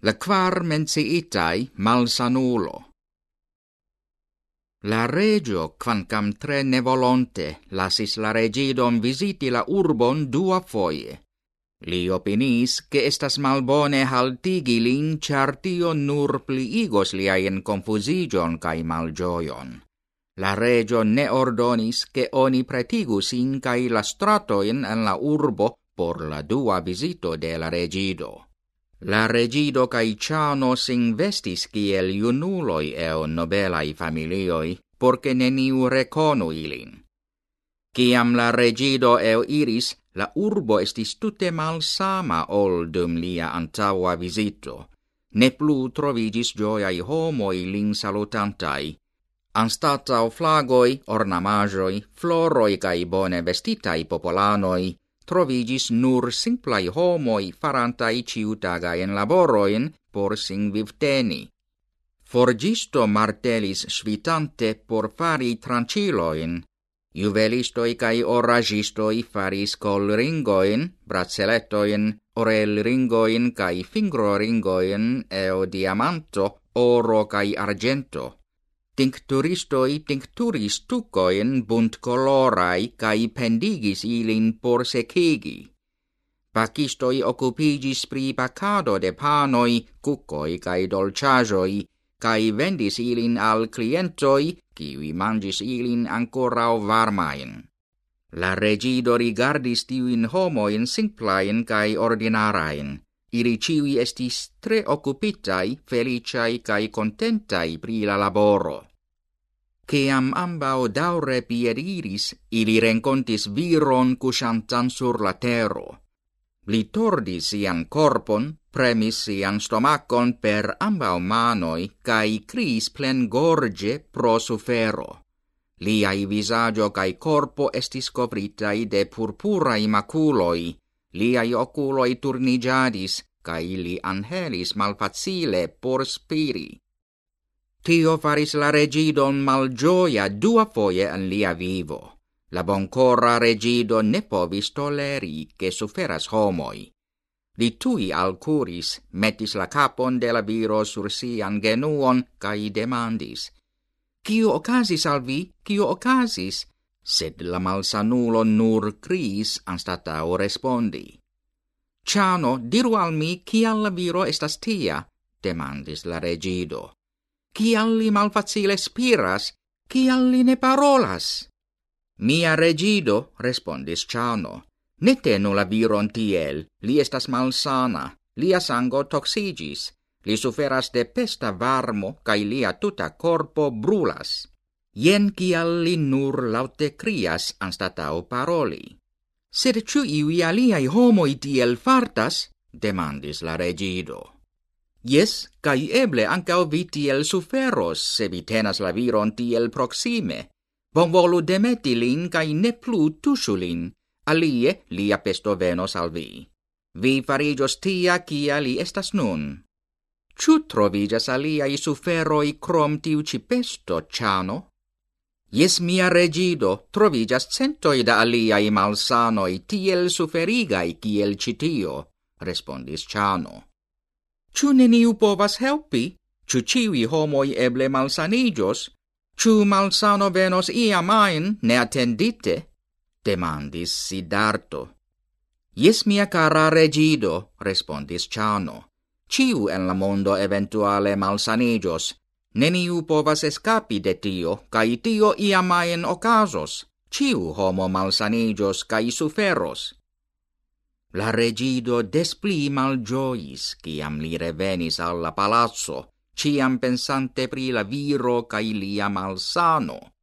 la quar menciitai malsanulo. La regio, quancam tre nevolonte, lasis la regidon visiti la urbon dua foie. Li opinis, che estas malbone haltigi lin, char tio nur pliigos liaen confusigion cae malgioion. La regio ne ordonis, che oni pretigu sin cae la stratoin en la urbo por la dua visito de la regido. La regido cae ciano s'investis kiel junuloi eo nobelai familioi, porce neniu reconu ilin. Ciam la regido eo iris, la urbo estis tute malsama ol dum lia antaua visito. Ne plu trovigis gioiai homoi lin salutantai. Anstatau flagoi, ornamagioi, floroi cae bone vestitai popolanoi, trovigis nur simplai homoi farantai ciutagaen laboroin por sin vivteni. Forgisto martelis svitante por fari tranciloin, juvelistoi cae oragistoi faris col ringoin, braceletoin, orel ringoin cae fingro ringoin eo diamanto, oro cae argento. Tincturistoi tincturis tucoin bunt colorai cae pendigis ilin por secigi. Pacistoi occupigis pri pacado de panoi, cucoi cae dolciajoi, cae vendis ilin al clientoi, ciui mangis ilin ancorau varmain. La regido rigardis tiuin homoin simplain cae ordinarain, Ili ciui estis tre occupitai, feliciai cae contentai pri la laboro. Ciam ambao daure pieriris, ili rencontis viron cusantan sur la tero. Li tordis sian corpon, premis sian stomacon per ambao manoi, cae cris plen gorge pro sufero. Liai visagio cae corpo estis covritai de purpurai maculoi, Liai oculoi turnigiadis, ca ili anhelis malfacile por spiri. Tio faris la regidon malgioia dua foie en lia vivo. La boncora regido ne povis toleri che suferas homoi. Li tui alcuris, metis la capon de la viro sur sian genuon, cae demandis, Cio ocasis al vi? Cio ocasis? sed la malsanulo nur criis anstatao respondi. Ciano, diru al mi, cial la viro estas tia, demandis la regido. Cial li malfacile spiras, cial li ne parolas? Mia regido, respondis Ciano, ne tenu la viron tiel, li estas malsana, lia sango toxigis, li suferas de pesta varmo, cae lia tuta corpo brulas jen kial li nur laute crias anstatao paroli. Sed ciu iui aliai homoi tiel fartas, demandis la regido. Yes, kai eble ancao vi tiel suferos, se vi tenas la viron tiel proxime. Bon volu demeti lin, kai ne plu tusu lin, alie lia pesto venos al vi. Vi farigios tia, kia li estas nun. Ciu trovigas aliai suferoi crom tiu ci pesto, ciano? Jes mia regido trovigas centoi da aliai malsanoi tiel suferigai kiel citio, respondis Ciano. Ciu neniu povas helpi? Ciu ciui homoi eble malsanigios? Ciu malsano venos iam ain neatendite? Demandis Sidarto. Jes mia cara regido, respondis Ciano. Ciu en la mondo eventuale malsanigios, Neniu povas escapi de tio, cae tio iamaen ocasos. Ciu homo malsanigios cae suferos. La regido despli malgiois, ciam li revenis alla palazzo, ciam pensante pri la viro cae lia malsano.